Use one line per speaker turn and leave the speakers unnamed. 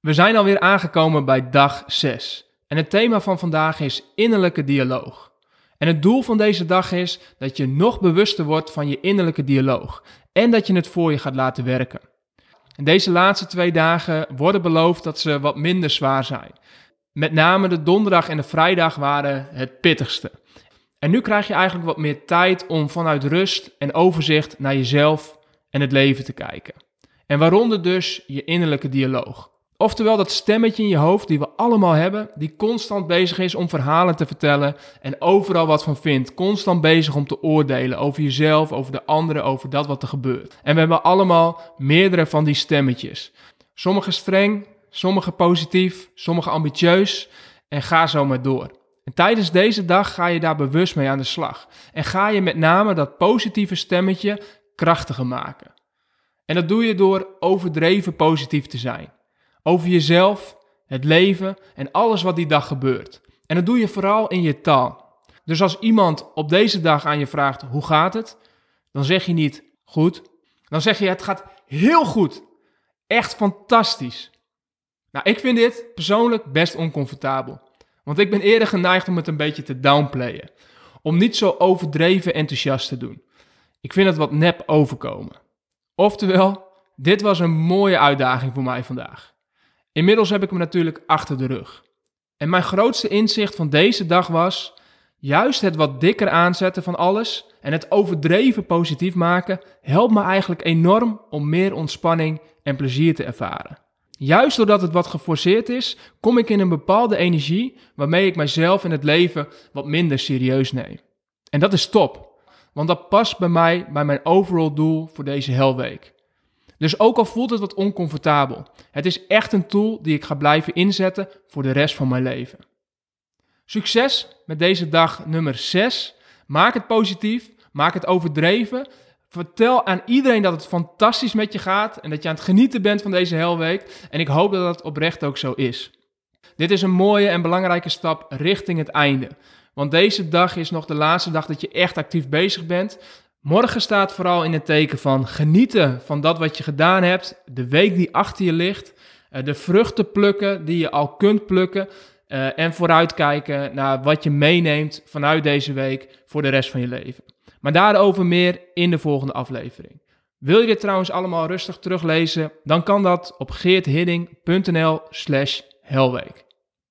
We zijn alweer aangekomen bij dag 6. En het thema van vandaag is innerlijke dialoog. En het doel van deze dag is dat je nog bewuster wordt van je innerlijke dialoog en dat je het voor je gaat laten werken. En deze laatste twee dagen worden beloofd dat ze wat minder zwaar zijn. Met name de donderdag en de vrijdag waren het pittigste. En nu krijg je eigenlijk wat meer tijd om vanuit rust en overzicht naar jezelf en het leven te kijken. En waaronder dus je innerlijke dialoog. Oftewel dat stemmetje in je hoofd die we allemaal hebben, die constant bezig is om verhalen te vertellen en overal wat van vindt. Constant bezig om te oordelen over jezelf, over de anderen, over dat wat er gebeurt. En we hebben allemaal meerdere van die stemmetjes. Sommige streng, sommige positief, sommige ambitieus en ga zo maar door. En tijdens deze dag ga je daar bewust mee aan de slag. En ga je met name dat positieve stemmetje krachtiger maken. En dat doe je door overdreven positief te zijn. Over jezelf, het leven en alles wat die dag gebeurt. En dat doe je vooral in je taal. Dus als iemand op deze dag aan je vraagt hoe gaat het, dan zeg je niet goed. Dan zeg je het gaat heel goed. Echt fantastisch. Nou, ik vind dit persoonlijk best oncomfortabel. Want ik ben eerder geneigd om het een beetje te downplayen. Om niet zo overdreven enthousiast te doen. Ik vind het wat nep overkomen. Oftewel, dit was een mooie uitdaging voor mij vandaag. Inmiddels heb ik hem natuurlijk achter de rug. En mijn grootste inzicht van deze dag was juist het wat dikker aanzetten van alles en het overdreven positief maken helpt me eigenlijk enorm om meer ontspanning en plezier te ervaren. Juist doordat het wat geforceerd is, kom ik in een bepaalde energie waarmee ik mijzelf en het leven wat minder serieus neem. En dat is top, want dat past bij mij bij mijn overall doel voor deze helweek. Dus ook al voelt het wat oncomfortabel, het is echt een tool die ik ga blijven inzetten voor de rest van mijn leven. Succes met deze dag nummer 6. Maak het positief, maak het overdreven. Vertel aan iedereen dat het fantastisch met je gaat en dat je aan het genieten bent van deze helweek. En ik hoop dat dat oprecht ook zo is. Dit is een mooie en belangrijke stap richting het einde. Want deze dag is nog de laatste dag dat je echt actief bezig bent. Morgen staat vooral in het teken van genieten van dat wat je gedaan hebt, de week die achter je ligt, eh, de vruchten plukken die je al kunt plukken eh, en vooruitkijken naar wat je meeneemt vanuit deze week voor de rest van je leven. Maar daarover meer in de volgende aflevering. Wil je dit trouwens allemaal rustig teruglezen, dan kan dat op geerthidding.nl slash helweek.